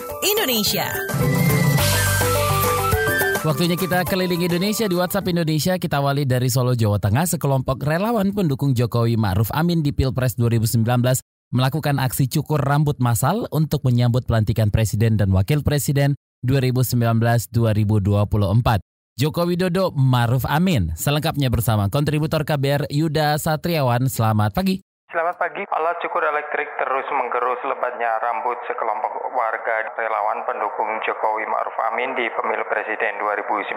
WhatsApp Indonesia. Waktunya kita keliling Indonesia di WhatsApp Indonesia. Kita awali dari Solo, Jawa Tengah. Sekelompok relawan pendukung Jokowi Ma'ruf Amin di Pilpres 2019 melakukan aksi cukur rambut massal untuk menyambut pelantikan Presiden dan Wakil Presiden 2019-2024. Joko Widodo Ma'ruf Amin. Selengkapnya bersama kontributor KBR Yuda Satriawan. Selamat pagi. Selamat pagi. Alat cukur elektrik terus menggerus lebatnya rambut sekelompok warga relawan pendukung Jokowi Ma'ruf Amin di pemilu presiden 2019.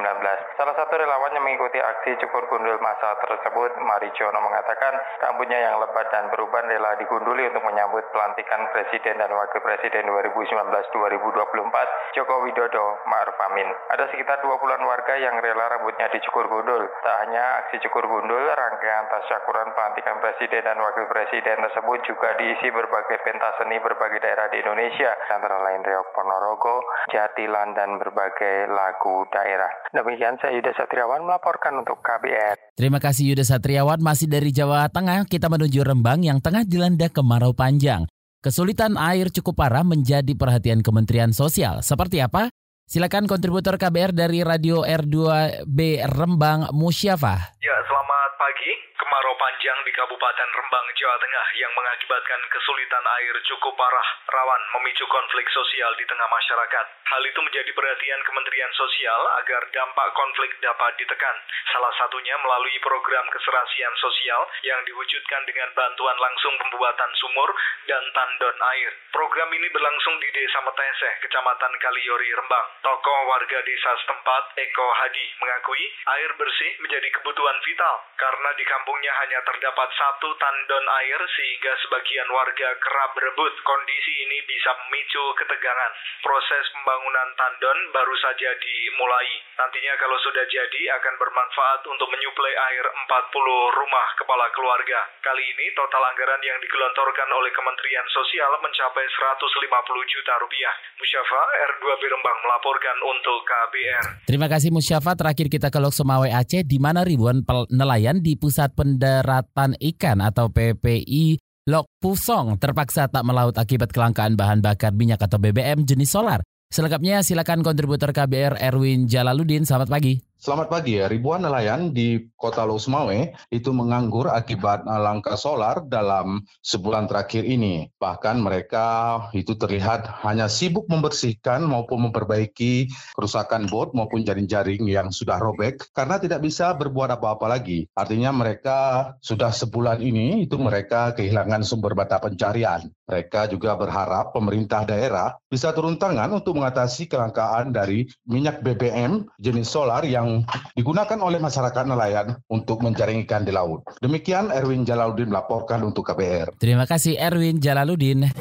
Salah satu relawan yang mengikuti aksi cukur gundul masa tersebut, Marijono mengatakan rambutnya yang lebat dan beruban rela digunduli untuk menyambut pelantikan presiden dan wakil presiden 2019-2024 Joko Widodo Ma'ruf Amin. Ada sekitar 20-an warga yang rela rambutnya dicukur gundul. Tak hanya aksi cukur gundul, rangkaian tasyakuran pelantikan presiden dan wakil presiden presiden tersebut juga diisi berbagai pentas seni berbagai daerah di Indonesia, antara lain Reok Ponorogo, Jatilan, dan berbagai lagu daerah. Demikian saya Yuda Satriawan melaporkan untuk KBR. Terima kasih Yuda Satriawan. Masih dari Jawa Tengah, kita menuju Rembang yang tengah dilanda kemarau panjang. Kesulitan air cukup parah menjadi perhatian Kementerian Sosial. Seperti apa? Silakan kontributor KBR dari Radio R2B Rembang Musyafah. Ya, selamat pagi kemarau panjang di Kabupaten Rembang, Jawa Tengah yang mengakibatkan kesulitan air cukup parah, rawan memicu konflik sosial di tengah masyarakat. Hal itu menjadi perhatian Kementerian Sosial agar dampak konflik dapat ditekan. Salah satunya melalui program keserasian sosial yang diwujudkan dengan bantuan langsung pembuatan sumur dan tandon air. Program ini berlangsung di Desa Meteseh, Kecamatan Kaliori, Rembang. Tokoh warga desa setempat, Eko Hadi, mengakui air bersih menjadi kebutuhan vital karena di kampung kampungnya hanya terdapat satu tandon air sehingga sebagian warga kerap berebut. Kondisi ini bisa memicu ketegangan. Proses pembangunan tandon baru saja dimulai. Nantinya kalau sudah jadi akan bermanfaat untuk menyuplai air 40 rumah kepala keluarga. Kali ini total anggaran yang digelontorkan oleh Kementerian Sosial mencapai 150 juta rupiah. Musyafa R2B Rembang melaporkan untuk KBR. Terima kasih Musyafa. Terakhir kita ke Lok Sumawe Aceh di mana ribuan nelayan di pusat pen Pendaratan Ikan atau PPI Lok Pusong terpaksa tak melaut akibat kelangkaan bahan bakar minyak atau BBM jenis solar. Selengkapnya silakan kontributor KBR Erwin Jalaluddin. Selamat pagi. Selamat pagi ya. Ribuan nelayan di kota Losmawe itu menganggur akibat langka solar dalam sebulan terakhir ini. Bahkan mereka itu terlihat hanya sibuk membersihkan maupun memperbaiki kerusakan bot maupun jaring-jaring yang sudah robek karena tidak bisa berbuat apa-apa lagi. Artinya mereka sudah sebulan ini itu mereka kehilangan sumber mata pencarian. Mereka juga berharap pemerintah daerah bisa turun tangan untuk mengatasi kelangkaan dari minyak BBM jenis solar yang digunakan oleh masyarakat nelayan untuk menjaring ikan di laut. Demikian Erwin Jalaluddin melaporkan untuk KBR. Terima kasih Erwin Jalaluddin.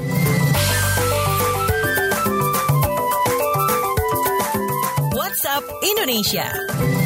WhatsApp Indonesia.